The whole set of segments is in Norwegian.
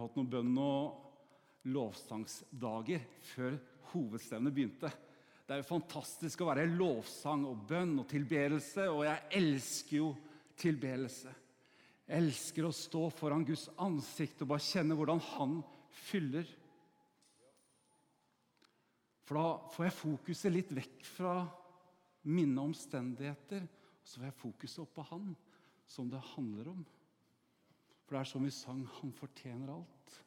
Har hatt noen bønn- og lovsangsdager før hovedstevnet begynte. Det er jo fantastisk å være i lovsang og bønn og tilbedelse, og jeg elsker jo tilbedelse. Jeg elsker å stå foran Guds ansikt og bare kjenne hvordan Han fyller. For da får jeg fokuset litt vekk fra mine omstendigheter, og så får jeg fokuset opp på Han, som det handler om. For det er som vi sang 'Han fortjener alt'.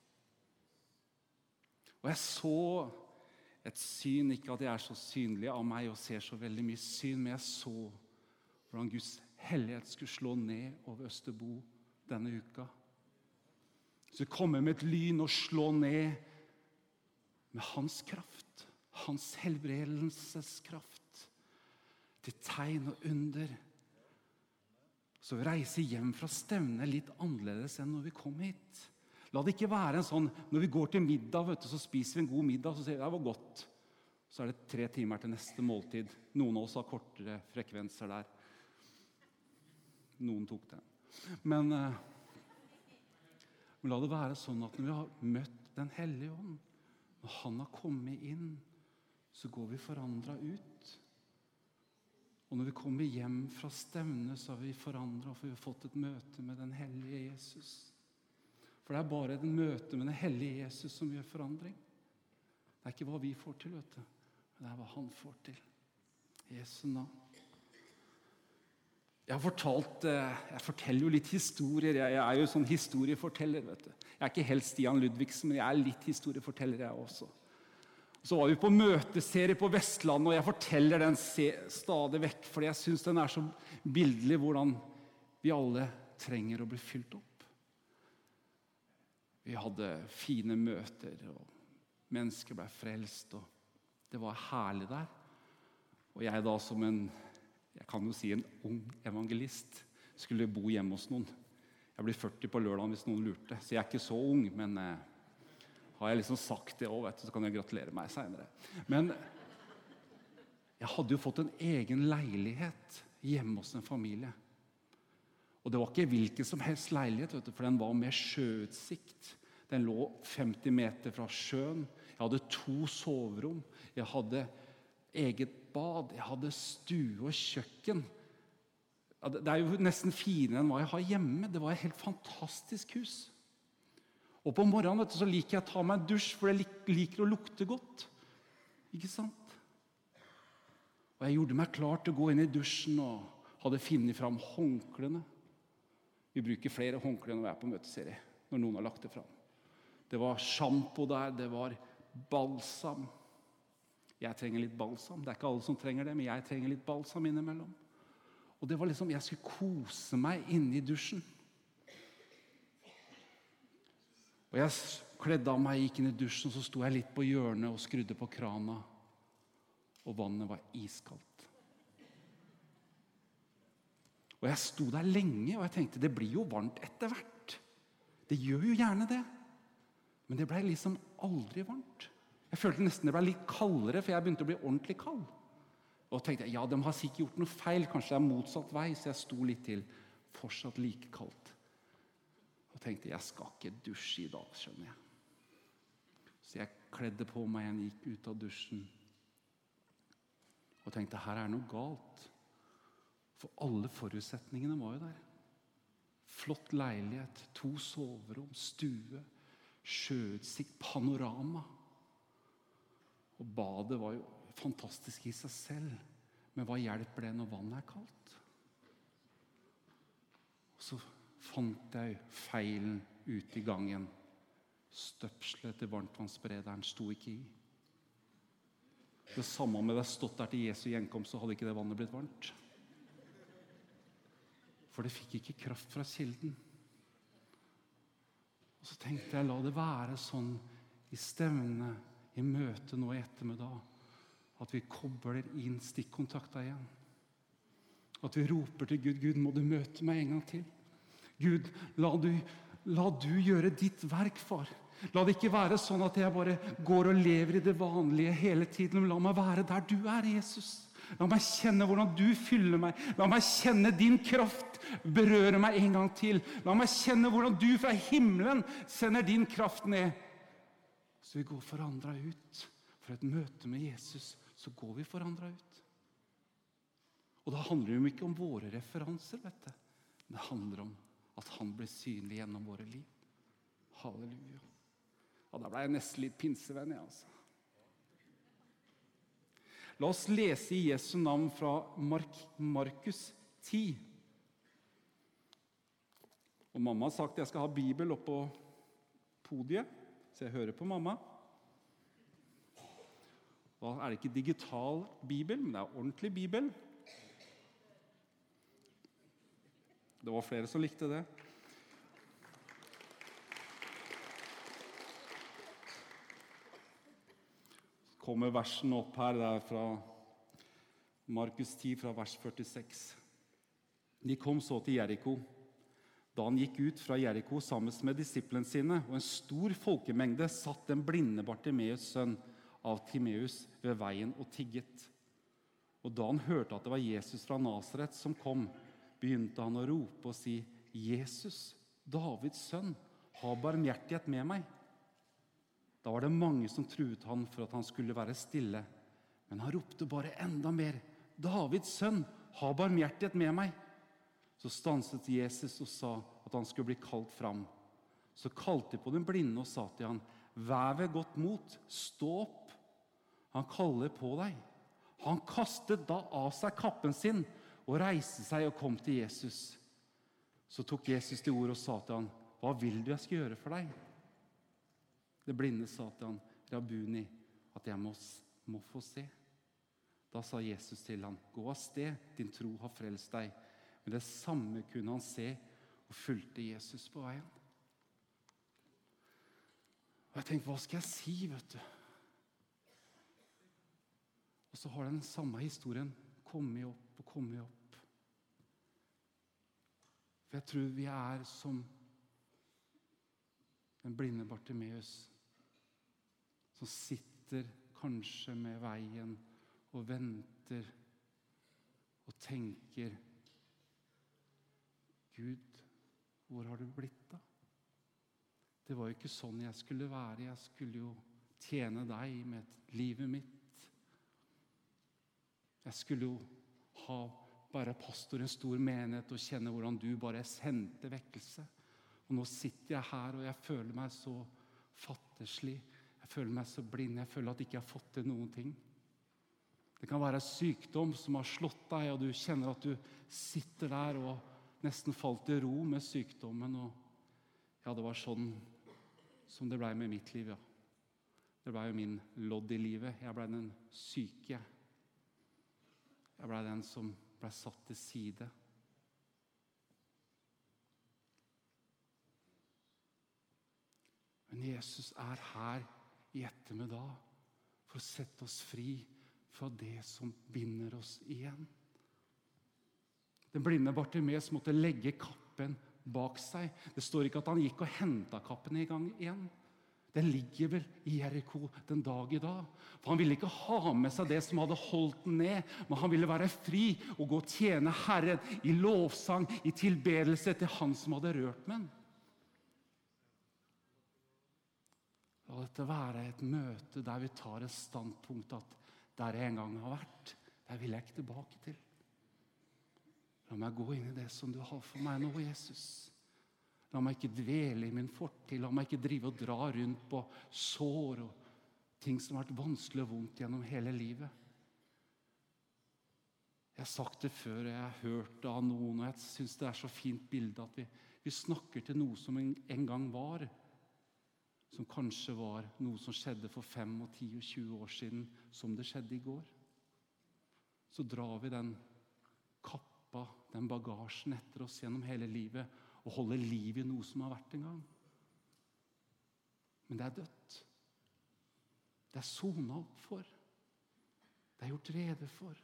Og jeg så et syn, ikke at jeg er så synlig av meg og ser så veldig mye syn, men jeg så hvordan Guds hellighet skulle slå ned over Østerbo denne uka. Så komme med et lyn og slå ned med hans kraft, hans helbredelseskraft, til tegn og under. Så vi reiser hjem fra stevnet litt annerledes enn når vi kom hit. La det ikke være en sånn når vi går til middag, du, så spiser vi en god middag, så sier vi det var godt. Så er det tre timer til neste måltid. Noen av oss har kortere frekvenser der. Noen tok den. Men, eh, men la det være sånn at når vi har møtt Den hellige ånd, når Han har kommet inn, så går vi forandra ut. Og når vi kommer hjem fra stevnet, så har vi forandra, for vi har fått et møte med den hellige Jesus. For det er bare et møte med den hellige Jesus som gjør forandring. Det er ikke hva vi får til, vet du, det er hva han får til. Jesu navn. Jeg, har fortalt, eh, jeg forteller jo litt historier. Jeg er jo sånn historieforteller. vet du. Jeg er ikke helt Stian Ludvigsen, men jeg er litt historieforteller, jeg også. Så var vi på møteserie på Vestlandet, og jeg forteller den stadig vekk, fordi jeg syns den er så bildelig, hvordan vi alle trenger å bli fylt opp. Vi hadde fine møter, og mennesker ble frelst. og Det var herlig der. Og jeg da som en jeg kan jo si en ung evangelist skulle bo hjemme hos noen. Jeg blir 40 på lørdag hvis noen lurte, så jeg er ikke så ung. Men eh, har jeg liksom sagt det òg, så kan jeg gratulere meg seinere. Men jeg hadde jo fått en egen leilighet hjemme hos en familie. Og det var ikke hvilken som helst leilighet, du, for den var med sjøutsikt. Den lå 50 meter fra sjøen. Jeg hadde to soverom. Jeg hadde eget bad. Jeg hadde stue og kjøkken. Det er jo nesten finere enn hva jeg har hjemme. Det var et helt fantastisk hus. Og på morgenen vet du, så liker jeg å ta meg en dusj, for jeg liker å lukte godt. Ikke sant? Og jeg gjorde meg klar til å gå inn i dusjen og hadde funnet fram håndklærne. Vi bruker flere håndklær når vi er på møteserie. når noen har lagt det fram. Det var sjampo der, det var balsam. Jeg trenger litt balsam. Det er ikke alle som trenger det, men jeg trenger litt balsam innimellom. Og det var liksom, Jeg skulle kose meg inne i dusjen. Og Jeg kledde av meg, gikk inn i dusjen, så sto jeg litt på hjørnet og skrudde på krana. Og vannet var iskaldt. Og Jeg sto der lenge og jeg tenkte det blir jo varmt etter hvert. Det gjør jo gjerne det. Men det blei liksom aldri varmt. Jeg følte nesten det ble litt kaldere, for jeg begynte å bli ordentlig kald. Og tenkte ja, de har sikkert gjort noe feil, kanskje det er motsatt vei, så jeg sto litt til. Fortsatt like kaldt. Tenkte jeg skal ikke dusje i dag, skjønner jeg. Så jeg kledde på meg igjen, gikk ut av dusjen og tenkte her er noe galt. For alle forutsetningene var jo der. Flott leilighet, to soverom, stue, sjøutsikt, panorama. Og badet var jo fantastisk i seg selv. Men hva hjelper det når vannet er kaldt? Og så fant jeg feilen ute i gangen. Støpselet til varmtvannsberederen sto ikke i. Det samme om jeg hadde stått der til Jesu gjenkomst, så hadde ikke det vannet blitt varmt. For det fikk ikke kraft fra kilden. Og Så tenkte jeg la det være sånn i stevne, i møtet nå i ettermiddag, at vi kobler inn stikkontakta igjen. At vi roper til Gud Gud, må du møte meg en gang til. Gud, la du, la du gjøre ditt verk, far. La det ikke være sånn at jeg bare går og lever i det vanlige hele tiden. Men la meg være der du er, Jesus. La meg kjenne hvordan du fyller meg. La meg kjenne din kraft berøre meg en gang til. La meg kjenne hvordan du fra himmelen sender din kraft ned. Så vi går forandra ut. For et møte med Jesus, så går vi forandra ut. Og da handler det jo ikke om våre referanser, vet du. Det handler om at han ble synlig gjennom våre liv. Halleluja. Og Da ble jeg nesten litt pinsevenn, jeg, altså. La oss lese i Jesu navn fra Mark, Markus 10. Og Mamma har sagt at jeg skal ha Bibel oppå podiet, så jeg hører på mamma. Da er det ikke digital bibel, men det er ordentlig bibel. Det var flere som likte det. Så kommer versen opp her. Det er fra Markus 10, fra vers 46. De kom så til Jeriko. Da han gikk ut fra Jeriko sammen med disiplene sine, og en stor folkemengde, satt den blinde Bartimeus' sønn av Timeus ved veien og tigget. Og da han hørte at det var Jesus fra Nasaret som kom, begynte han å rope og si, 'Jesus, Davids sønn, ha barmhjertighet med meg.' Da var det mange som truet han for at han skulle være stille. Men han ropte bare enda mer, 'Davids sønn, ha barmhjertighet med meg.' Så stanset Jesus og sa at han skulle bli kalt fram. Så kalte de på den blinde og sa til han, 'Vær ved godt mot, stå opp.' Han kaller på deg. Han kastet da av seg kappen sin og reiste seg og kom til Jesus. Så tok Jesus til orde og sa til han, 'Hva vil du jeg skal gjøre for deg?' Det blinde sa til han, 'Rabuni, at jeg må, må få se.' Da sa Jesus til han, 'Gå av sted, din tro har frelst deg.' Men det samme kunne han se, og fulgte Jesus på veien. Og jeg tenkte, hva skal jeg si, vet du? Og så har den samme historien kommet opp og komme opp. For jeg tror vi er som den blinde Bartimeus, som sitter kanskje med veien og venter og tenker Gud, hvor har du blitt av? Det var jo ikke sånn jeg skulle være. Jeg skulle jo tjene deg med livet mitt. Jeg skulle jo ha bare pastor en stor menighet og kjenne hvordan du bare sendte vekkelse. Og nå sitter jeg her, og jeg føler meg så fattigslig. Jeg føler meg så blind. Jeg føler at jeg ikke har fått til noen ting. Det kan være sykdom som har slått deg, og du kjenner at du sitter der og nesten falt i ro med sykdommen. Og ja, det var sånn som det blei med mitt liv, ja. Det blei jo min lodd i livet. Jeg blei den syke. Jeg blei den som blei satt til side. Men Jesus er her i ettermiddag for å sette oss fri fra det som binder oss igjen. Den blinde Bartimeus måtte legge kappen bak seg. Det står ikke at han gikk og henta kappen i gang igjen. Den ligger vel i Jeriko den dag i dag. For Han ville ikke ha med seg det som hadde holdt den ned, men han ville være fri og gå og tjene Herren i lovsang, i tilbedelse til Han som hadde rørt med den. La dette være et møte der vi tar et standpunkt at der jeg en gang har vært, der vil jeg ikke tilbake til. La meg gå inn i det som du har for meg nå, Jesus. La meg ikke dvele i min fortid. La meg ikke drive og dra rundt på sår og ting som har vært vanskelig og vondt gjennom hele livet. Jeg har sagt det før, og jeg har hørt det av noen, og jeg syns det er så fint bilde at vi, vi snakker til noe som en, en gang var som kanskje var noe som skjedde for 5 og 10 og 20 år siden, som det skjedde i går. Så drar vi den kappa den bagasjen etter oss gjennom hele livet og holde liv i noe som har vært en gang. Men det er dødt. Det er sona opp for. Det er gjort rede for.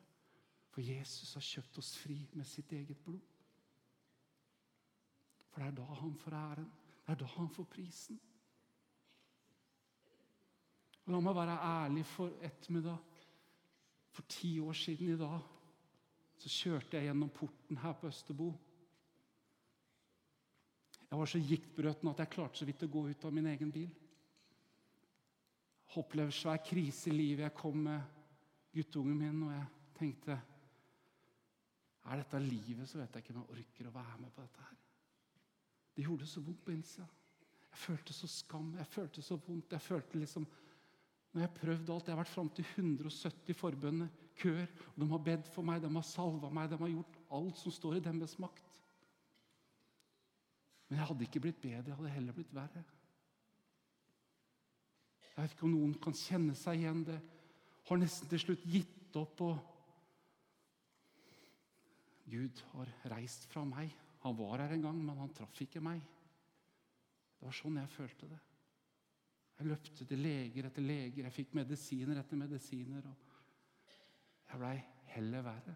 For Jesus har kjøpt oss fri med sitt eget blod. For det er da han får æren. Det er da han får prisen. Og La meg være ærlig for ettermiddag. For ti år siden i dag så kjørte jeg gjennom porten her på Østerbo. Jeg var så giktbrøten at jeg klarte så vidt å gå ut av min egen bil. Opplevd svær krise i livet. Jeg kom med guttungen min, og jeg tenkte Er dette livet, så vet jeg ikke om jeg orker å være med på dette her. Det gjorde så vondt på innsida. Jeg følte så skam, jeg følte så vondt. jeg følte liksom når jeg har prøvd alt, jeg har vært fram til 170 forbønner, køer. og De har bedt for meg, de har salva meg, de har gjort alt som står i deres makt. Men jeg hadde ikke blitt bedre, jeg hadde heller blitt verre. Jeg vet ikke om noen kan kjenne seg igjen det. Har nesten til slutt gitt opp. og Gud har reist fra meg. Han var her en gang, men han traff ikke meg. Det var sånn jeg følte det. Jeg løpte til leger etter leger, jeg fikk medisiner etter medisiner. og Jeg blei heller verre.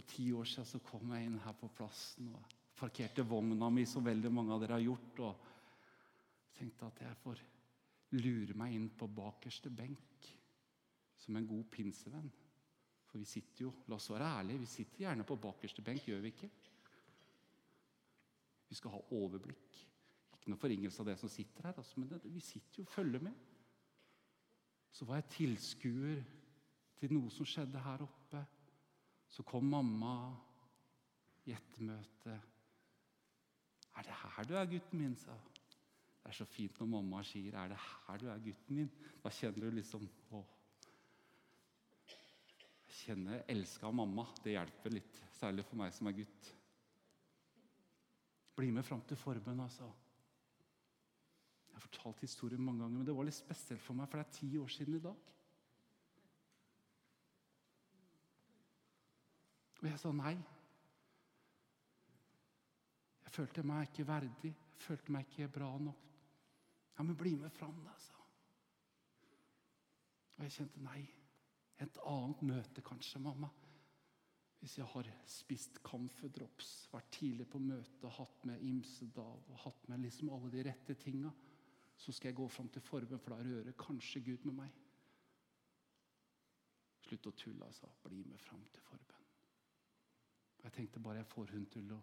For ti år siden så kom jeg inn her på plassen og parkerte vogna mi, som veldig mange av dere har gjort. og tenkte at jeg får lure meg inn på bakerste benk som en god pinsevenn. For vi sitter jo, la oss være ærlige, vi sitter gjerne på bakerste benk, gjør vi ikke? Vi skal ha overblikk. Ikke noe forringelse av det som sitter her, altså, men det, vi sitter jo og følger med. Så var jeg tilskuer til noe som skjedde her oppe. Så kom mamma i ettermøte. 'Er det her du er, gutten min?' sa Det er så fint når mamma sier 'Er det her du er, gutten min?' Da kjenner du liksom Å, kjenne elska av mamma. Det hjelper litt, særlig for meg som er gutt. Bli med fram til forbønn, altså. Jeg har fortalt historien mange ganger, men det var litt spesielt for meg, for det er ti år siden i dag. Og jeg sa nei. Jeg følte meg ikke verdig. Jeg følte meg ikke bra nok. Ja, men bli med fram, da, sa Og jeg kjente nei. Et annet møte kanskje, mamma. Hvis jeg har spist camphordrops, vært tidlig på møte, hatt med Imsedav og hatt med liksom alle de rette tinga, så skal jeg gå fram til forbønn, for da rører kanskje Gud med meg. Slutt å tulle, altså. Bli med fram til forbønn. Og Jeg tenkte bare jeg får hun til å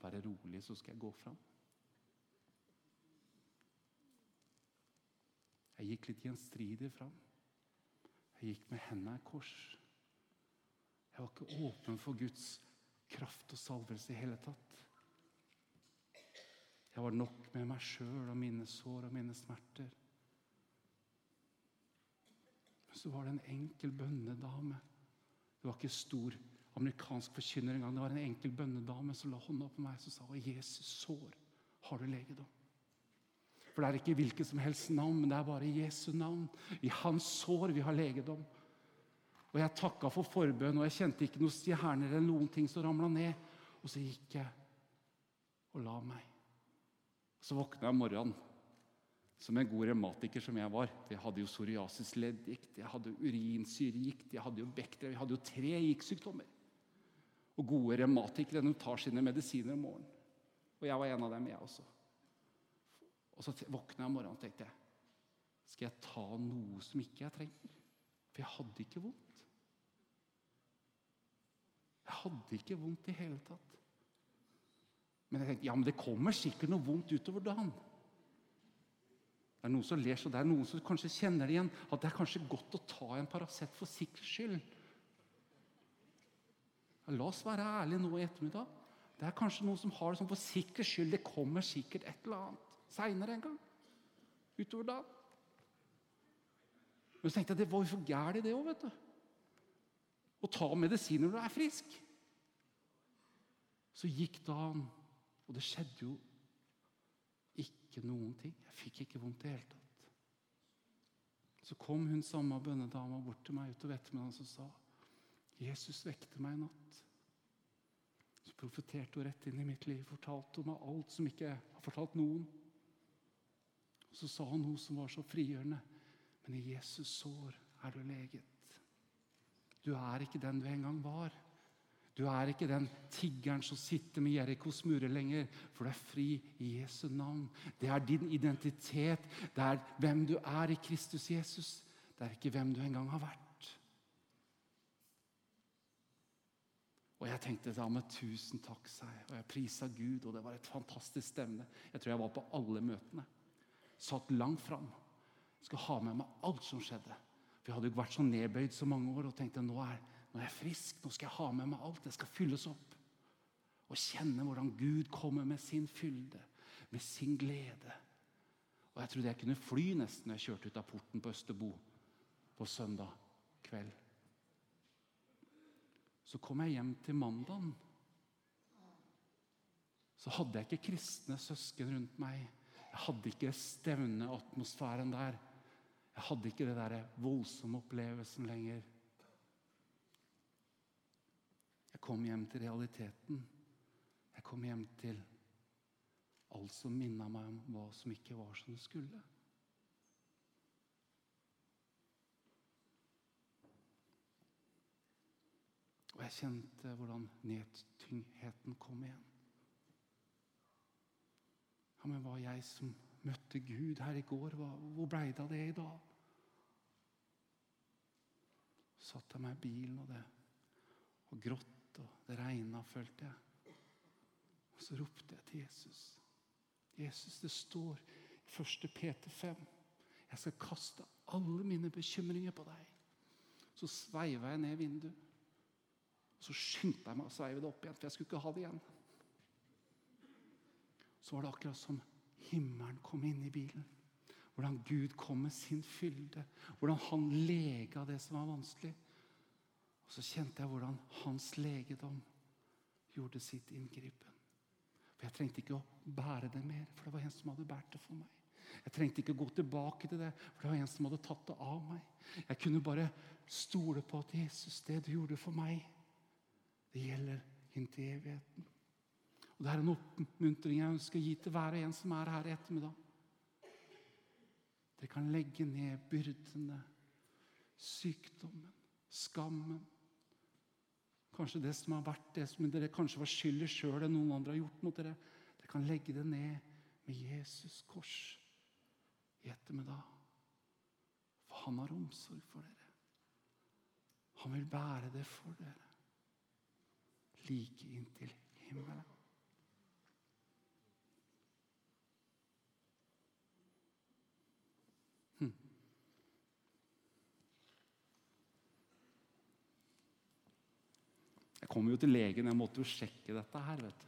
være rolig, så skal jeg gå fram. Jeg gikk litt gjenstridig fram. Jeg gikk med hendene i kors. Jeg var ikke åpen for Guds kraft og salvelse i hele tatt. Jeg var nok med meg sjøl og mine sår og mine smerter. Men så var det en enkel bønnedame. Det var ikke stor amerikansk forkynner engang. Det var en enkel bønnedame som la hånda på meg og sa «Å, Jesus sår har du legedom. For det er ikke hvilket som helst navn, men det er bare Jesu navn. I hans sår vi har legedom. Og jeg takka for forbønn, og jeg kjente ikke noen stjerner eller noen ting som ramla ned. Og så gikk jeg og la meg. Så våkna jeg om morgenen som en god revmatiker som jeg var. Jeg hadde jo psoriasisleddgikt, jeg hadde urinsyregikt, jeg hadde jo bektre, jeg hadde jo tre giktsykdommer. Og gode revmatikere tar sine medisiner om morgenen. Og jeg var en av dem, jeg også. Og så våkna jeg om morgenen og tenkte jeg, skal jeg ta noe som ikke jeg trenger? For jeg hadde ikke vondt. Jeg hadde ikke vondt i hele tatt. Men jeg tenkte ja, men det kommer sikkert noe vondt utover dagen. Det er noen som ler, så det er noen som kanskje kjenner det igjen. At det er kanskje godt å ta en Paracet for sikkerhets skyld. La oss være ærlige nå i ettermiddag. Det er kanskje noen som har det sånn for sikkerhets skyld. Det kommer sikkert et eller annet seinere en gang. Utover da. Men så tenkte jeg det var jo for gærent, det òg, vet du Å ta medisiner når du er frisk. Så gikk dagen, og det skjedde jo ikke noen ting. Jeg fikk ikke vondt i det hele tatt. Så kom hun samme bønnedama bort til meg utover ettermiddagen og sa Jesus vekte meg i natt. Så profeterte hun rett inn i mitt liv, fortalte meg alt som ikke har fortalt noen. Og Så sa hun noe som var så frigjørende. Men i Jesus sår er du leget. Du er ikke den du en gang var. Du er ikke den tiggeren som sitter med Jerikos murer lenger, for du er fri i Jesu navn. Det er din identitet. Det er hvem du er i Kristus Jesus. Det er ikke hvem du engang har vært. Og jeg tenkte da med tusen takk, sa jeg. Og jeg prisa Gud, og det var et fantastisk stevne. Jeg tror jeg var på alle møtene. Satt langt fram. Skal ha med meg alt som skjedde. For jeg hadde jo vært så nedbøyd så mange år og tenkte nå er, nå er jeg frisk. Nå skal jeg ha med meg alt. Det skal fylles opp. Og kjenne hvordan Gud kommer med sin fylde, med sin glede. Og jeg trodde jeg kunne fly nesten når jeg kjørte ut av porten på Østerbo på søndag kveld. Så kom jeg hjem til mandagen. Så hadde jeg ikke kristne søsken rundt meg. Jeg hadde ikke stevneatmosfæren der. Jeg hadde ikke det den voldsomme opplevelsen lenger. Jeg kom hjem til realiteten. Jeg kom hjem til alt som minna meg om hva som ikke var som det skulle. Og jeg kjente hvordan nedtyngheten kom igjen. Ja, Men var jeg som møtte Gud her i går, hva, hvor blei det av det i dag? Satte jeg meg i bilen, og det og grått, og det regna, følte jeg. Og så ropte jeg til Jesus. Jesus, det står i 1. Peter 5. Jeg skal kaste alle mine bekymringer på deg. Så sveiva jeg ned vinduet. Så skyndte jeg meg å sveive det opp igjen, for jeg skulle ikke ha det igjen. Så var det akkurat som himmelen kom inn i bilen. Hvordan Gud kom med sin fylde. Hvordan han lega det som var vanskelig. Og så kjente jeg hvordan hans legedom gjorde sitt inngripen. For Jeg trengte ikke å bære det mer, for det var en som hadde båret det for meg. Jeg trengte ikke å gå tilbake til det, for det var en som hadde tatt det av meg. Jeg kunne bare stole på at Jesus, det du gjorde for meg, det gjelder inntil evigheten. Og Det er en oppmuntring jeg ønsker å gi til hver og en som er her i ettermiddag. Dere kan legge ned byrdene, sykdommen, skammen. Kanskje det som har vært det som dere kanskje var skyld i sjøl enn noen andre har gjort mot dere. Dere kan legge det ned med Jesus kors i ettermiddag. For han har omsorg for dere. Han vil bære det for dere like inntil himmelen. Jeg kom jo til legen. Jeg måtte jo sjekke dette her, vet du.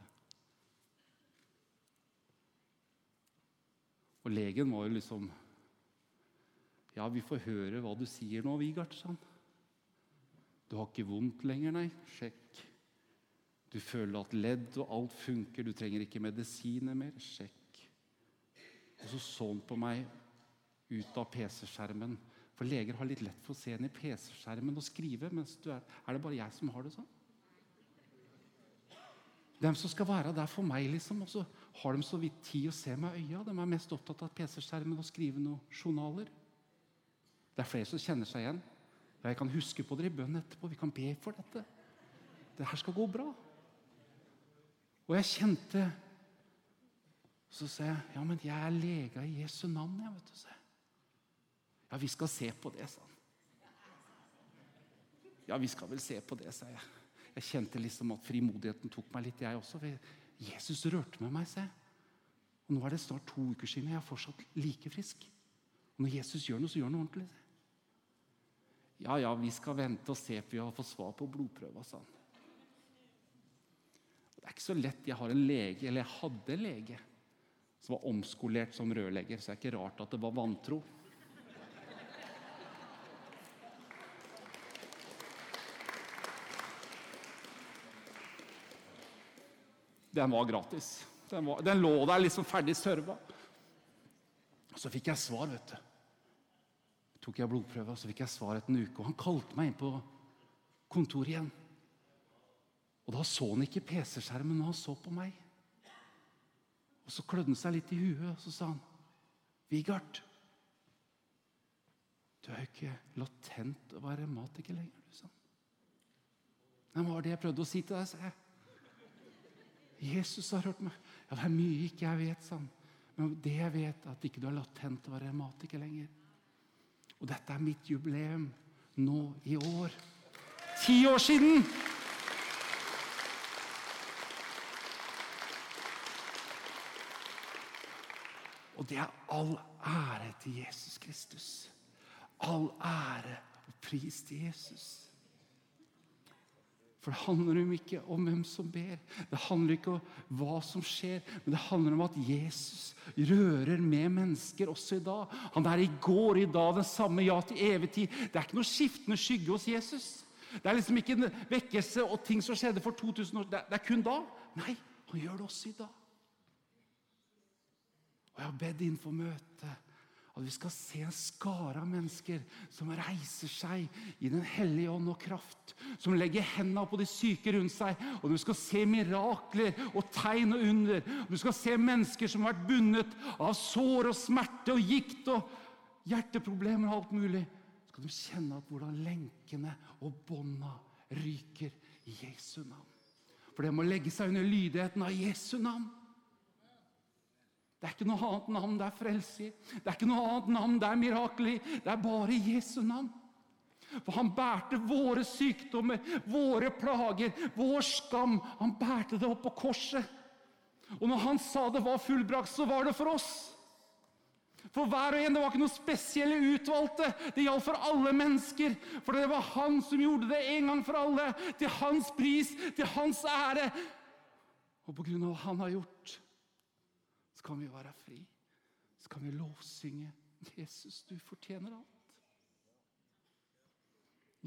Og legen var jo liksom Ja, vi får høre hva du sier nå, Vigart, sa han. Du har ikke vondt lenger, nei. Sjekk. Du føler at ledd og alt funker, du trenger ikke medisiner mer. Sjekk. Og så så han på meg ut av PC-skjermen. For leger har litt lett for å se inn i PC-skjermen og skrive. mens du er, er det bare jeg som har det sånn? De som skal være der for meg, liksom, og så har de så vidt tid å se meg i øya. De er mest opptatt av PC-skjermen og skrive noen journaler. Det er flere som kjenner seg igjen. Ja, jeg kan huske på dere i bønn etterpå. Vi kan be for dette. Det her skal gå bra. Og jeg kjente Så sa jeg ja, men jeg er lega i Jesu navn. Jeg, vet du. Ja, vi skal se på det, sa han. Ja, vi skal vel se på det, sa jeg. Jeg kjente liksom at frimodigheten tok meg litt, jeg også. Jesus rørte med meg, se. Og nå er det snart to uker siden, og jeg er fortsatt like frisk. Og når Jesus gjør noe, så gjør han noe ordentlig. Ja, ja, vi skal vente og se, for vi har fått svar på blodprøva, sa han. Det er ikke så lett. Jeg har en lege, eller jeg hadde en lege som var omskolert som rørlegger, så det er ikke rart at det var vantro. Den var gratis. Den, var, den lå der liksom ferdig serva. Så fikk jeg svar, vet du. tok jeg blodprøve, så fikk jeg svar etter en uke. Og han kalte meg inn på kontoret igjen. Og da så han ikke PC-skjermen, men han så på meg. Og så klødde han seg litt i huet, og så sa han, 'Vigard, du er jo ikke latent å være matiker lenger.' du, sa han. Nei, hva var det jeg prøvde å si til deg, sa jeg. Jesus har hørt meg. Ja, det er mye ikke jeg vet, sa han. Men det jeg vet, er at ikke du er latent revmatiker lenger. Og dette er mitt jubileum nå i år. Ti år siden! Og det er all ære til Jesus Kristus. All ære og pris til Jesus. For det handler om ikke om hvem som ber, det handler ikke om hva som skjer, men det handler om at Jesus rører med mennesker også i dag. Han er i går, i dag, den samme ja til evig tid. Det er ikke noe skiftende skygge hos Jesus. Det er liksom ikke en vekkelse og ting som skjedde for 2000 år Det er kun da. Nei, han gjør det også i dag. Og jeg har bedt innenfor møtet at vi skal se en skare av mennesker som reiser seg i Den hellige ånd og kraft. Som legger hendene på de syke rundt seg. Og du skal se mirakler og tegn og under. Og du skal se mennesker som har vært bundet av sår og smerte og gikt og hjerteproblemer og alt mulig. Så skal du kjenne at hvordan lenkene og bånda ryker i Jesu navn. For det må legge seg under lydigheten av Jesu navn. Det er ikke noe annet navn det er frelse i. Det er ikke noe annet navn det er mirakel i. Det er bare Jesu navn. For han bærte våre sykdommer, våre plager, vår skam. Han bærte det opp på korset. Og når han sa det var fullbrakt, så var det for oss. For hver og en. Det var ikke noe spesielle utvalgte. Det gjaldt for alle mennesker. For det var han som gjorde det en gang for alle. Til hans pris, til hans ære. Og på grunn av hva han har gjort, så kan vi være fri. Så kan vi lovsynge. Jesus, du fortjener alt.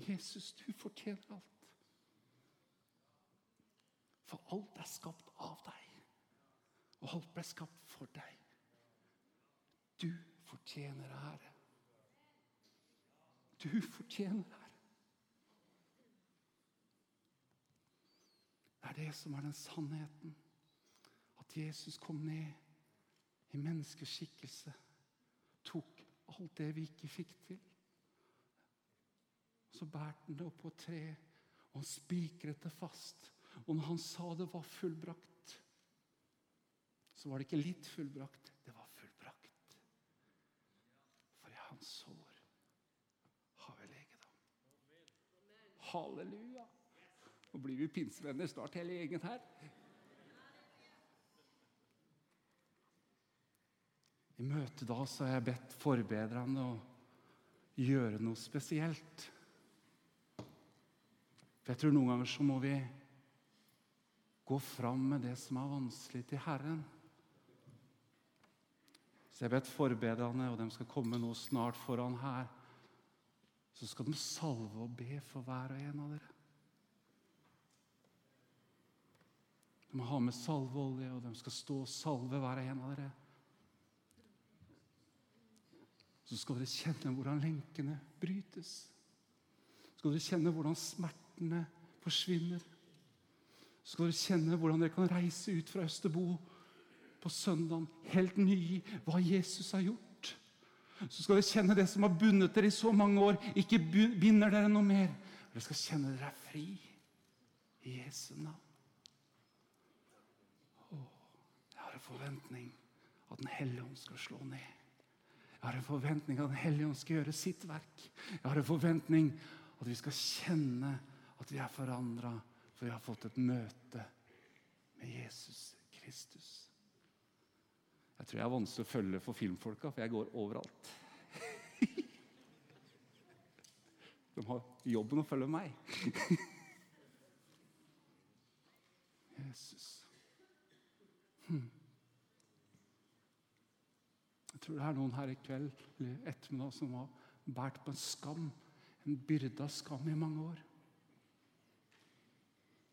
Jesus, du fortjener alt. For alt er skapt av deg, og alt ble skapt for deg. Du fortjener ære. Du fortjener ære. Det er det som er den sannheten. At Jesus kom ned i menneskeskikkelse. Tok alt det vi ikke fikk til. Så bærte han det opp på et tre, og han spikret det fast. Og når han sa det var fullbrakt, så var det ikke litt fullbrakt, det var fullbrakt. For i hans sår har vi legedom. Halleluja! Nå blir vi pinsevenner snart, hele gjengen her. I møtet da så har jeg bedt forbedrerne å gjøre noe spesielt. For jeg tror noen ganger så må vi gå fram med det som er vanskelig, til Herren. Så jeg bedt forbedrerne, og de skal komme nå snart foran her. Så skal de salve og be for hver og en av dere. De må ha med salveolje, og de skal stå og salve hver og en av dere. Så skal dere kjenne hvordan lenkene brytes. Så skal dere kjenne hvordan smertene forsvinner. Så skal dere kjenne hvordan dere kan reise ut fra Østerbo på søndag helt ny i hva Jesus har gjort. Så skal dere kjenne det som har bundet dere i så mange år, ikke binder dere noe mer. Dere skal kjenne dere er fri i Jesu navn. Jeg har en forventning at Den hellige ånd skal slå ned. Jeg har en forventning at Den hellige ånd skal gjøre sitt verk. Jeg har en forventning at vi skal kjenne at vi er forandra, for vi har fått et møte med Jesus Kristus. Jeg tror jeg er vanskelig å følge for filmfolka, for jeg går overalt. De har jobben å følge meg. Jesus. tror det er noen her i kveld eller ettermiddag som har båret på en skam, en byrde av skam i mange år.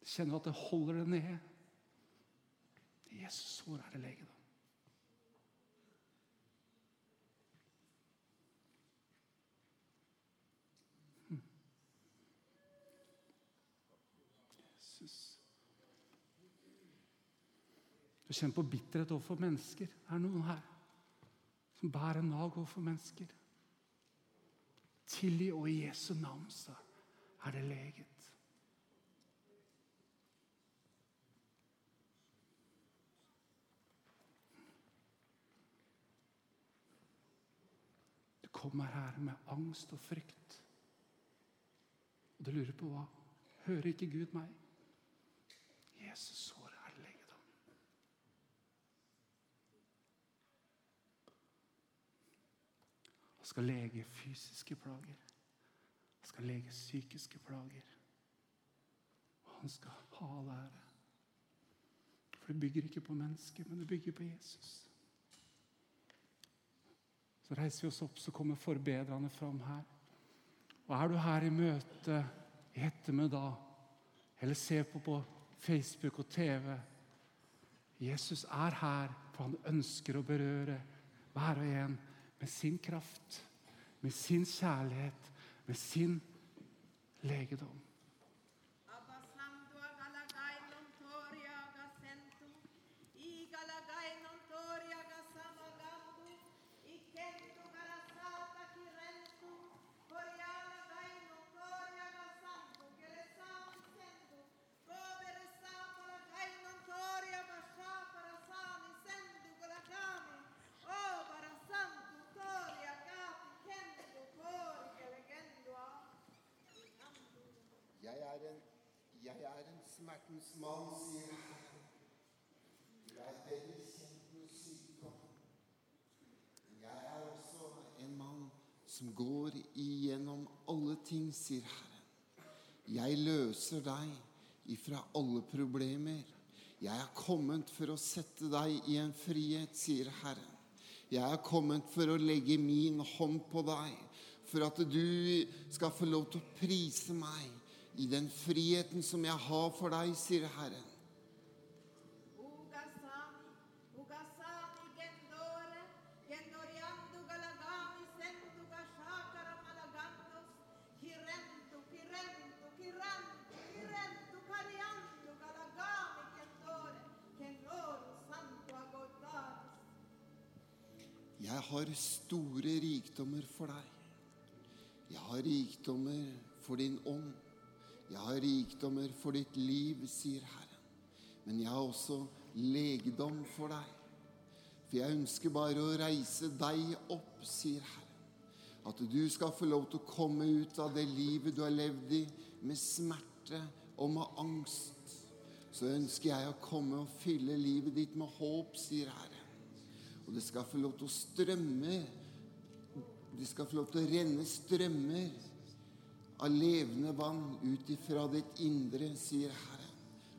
Kjenner at det holder det nede. Jesus, hvor er det lege, da? Hm. Du kjenner på bitterhet overfor mennesker. Er Det noen her som bærer nag overfor mennesker. Tilgi, og i Jesu navn så er det leget. Du kommer her med angst og frykt. Og du lurer på hva. Hører ikke Gud meg? Jesus sår er legedom. Han skal lege fysiske plager. Han skal lege psykiske plager. Han skal ha all ære. For det bygger ikke på mennesker, men det bygger på Jesus. Så reiser vi oss opp, så kommer forbedrerne fram her. Og er du her i møte i ettermiddag, eller ser på på Facebook og TV Jesus er her, for han ønsker å berøre hver og en med sin kraft, med sin kjærlighet, med sin legedom. Er en smertens mann, sier Herren. Jeg er bedre kjent med sykdom. Men jeg er også en mann som går igjennom alle ting, sier Herren. Jeg løser deg ifra alle problemer. Jeg er kommet for å sette deg i en frihet, sier Herren. Jeg er kommet for å legge min hånd på deg, for at du skal få lov til å prise meg i den friheten som jeg har for deg, sier Herren. Jeg har store rikdommer for deg. Jeg har rikdommer for din ånd. Jeg har rikdommer for ditt liv, sier Herren. Men jeg har også legedom for deg. For jeg ønsker bare å reise deg opp, sier Herren. At du skal få lov til å komme ut av det livet du har levd i med smerte og med angst. Så ønsker jeg å komme og fylle livet ditt med håp, sier Herren. Og det skal få lov til å strømme Det skal få lov til å renne strømmer av levende vann ut ifra ditt indre, sier Herren.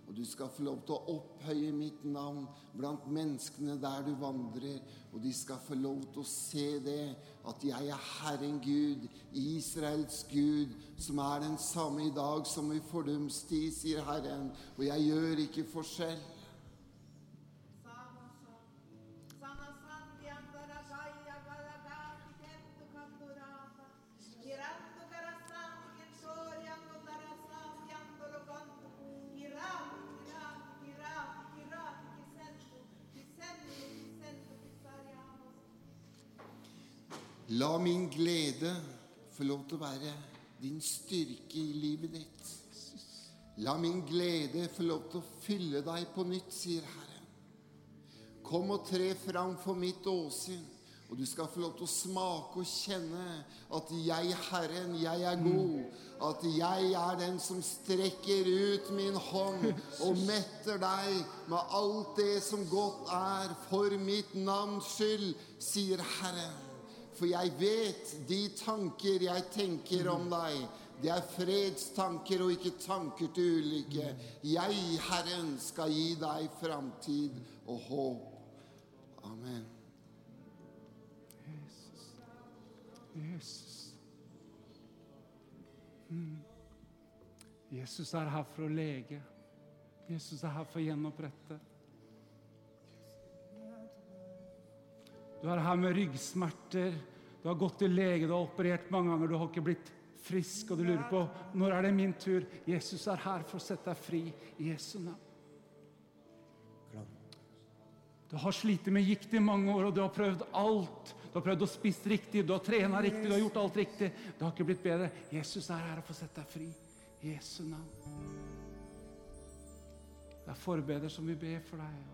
Og du skal få lov til å opphøye mitt navn blant menneskene der du vandrer. Og de skal få lov til å se det, at jeg er Herren Gud, Israels Gud, som er den samme i dag som i fordums tid, sier Herren. Og jeg gjør ikke forskjell. La min glede få lov til å være din styrke i livet ditt. La min glede få lov til å fylle deg på nytt, sier Herren. Kom og tre fram for mitt åsyn, og du skal få lov til å smake og kjenne at jeg, Herren, jeg er god. At jeg er den som strekker ut min hånd og metter deg med alt det som godt er for mitt navns skyld, sier Herren. For jeg vet de tanker jeg tenker om deg. Det er fredstanker og ikke tanker til ulykke. Jeg, Herren, skal gi deg framtid og håp. Amen. Jesus. Jesus. Mm. Jesus er her for å lege. Jesus er her for å gjenopprette. Du er her med ryggsmerter. Du har gått til lege, du har operert mange ganger. Du har ikke blitt frisk, og du lurer på når er det min tur. Jesus er her for å sette deg fri i Jesu navn. Du har slitt med gikt i mange år, og du har prøvd alt. Du har prøvd å spise riktig, du har trena riktig, du har gjort alt riktig. Det har ikke blitt bedre. Jesus er her for å sette deg fri i Jesu navn. Det er forbeder som vi ber for deg.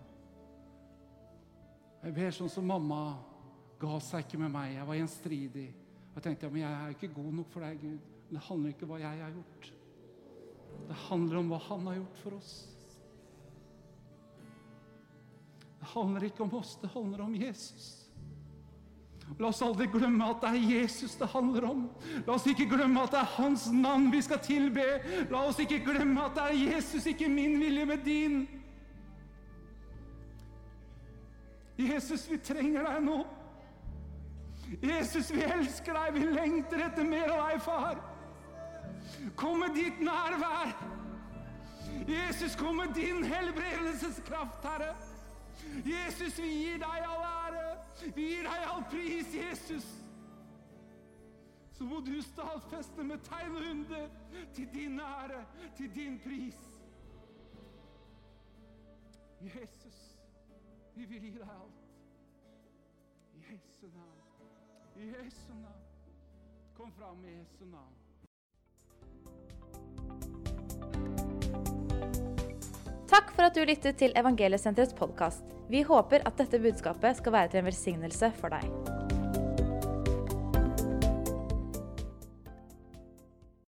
Jeg ber sånn som mamma ga seg ikke med meg. Jeg var gjenstridig. Jeg tenkte ja, men jeg er ikke god nok for deg, Gud. Men det handler ikke om hva jeg har gjort. Det handler om hva Han har gjort for oss. Det handler ikke om oss, det handler om Jesus. La oss aldri glemme at det er Jesus det handler om. La oss ikke glemme at det er hans navn vi skal tilbe. La oss ikke glemme at det er Jesus, ikke min vilje, med din. Jesus, vi trenger deg nå. Jesus, vi elsker deg, vi lengter etter mer av deg, far. Kom med ditt nærvær. Jesus, kom med din helbredelseskraft, Herre. Jesus, vi gir deg all ære. Vi gir deg all pris, Jesus. Så må du stadfeste med tegn og under til din ære, til din pris. Jesus, vi vil gi deg alt. I Jesu navn. I Jesu navn. Kom fram i Jesu navn. Takk for at du lyttet til Evangeliesenterets podkast. Vi håper at dette budskapet skal være til en velsignelse for deg.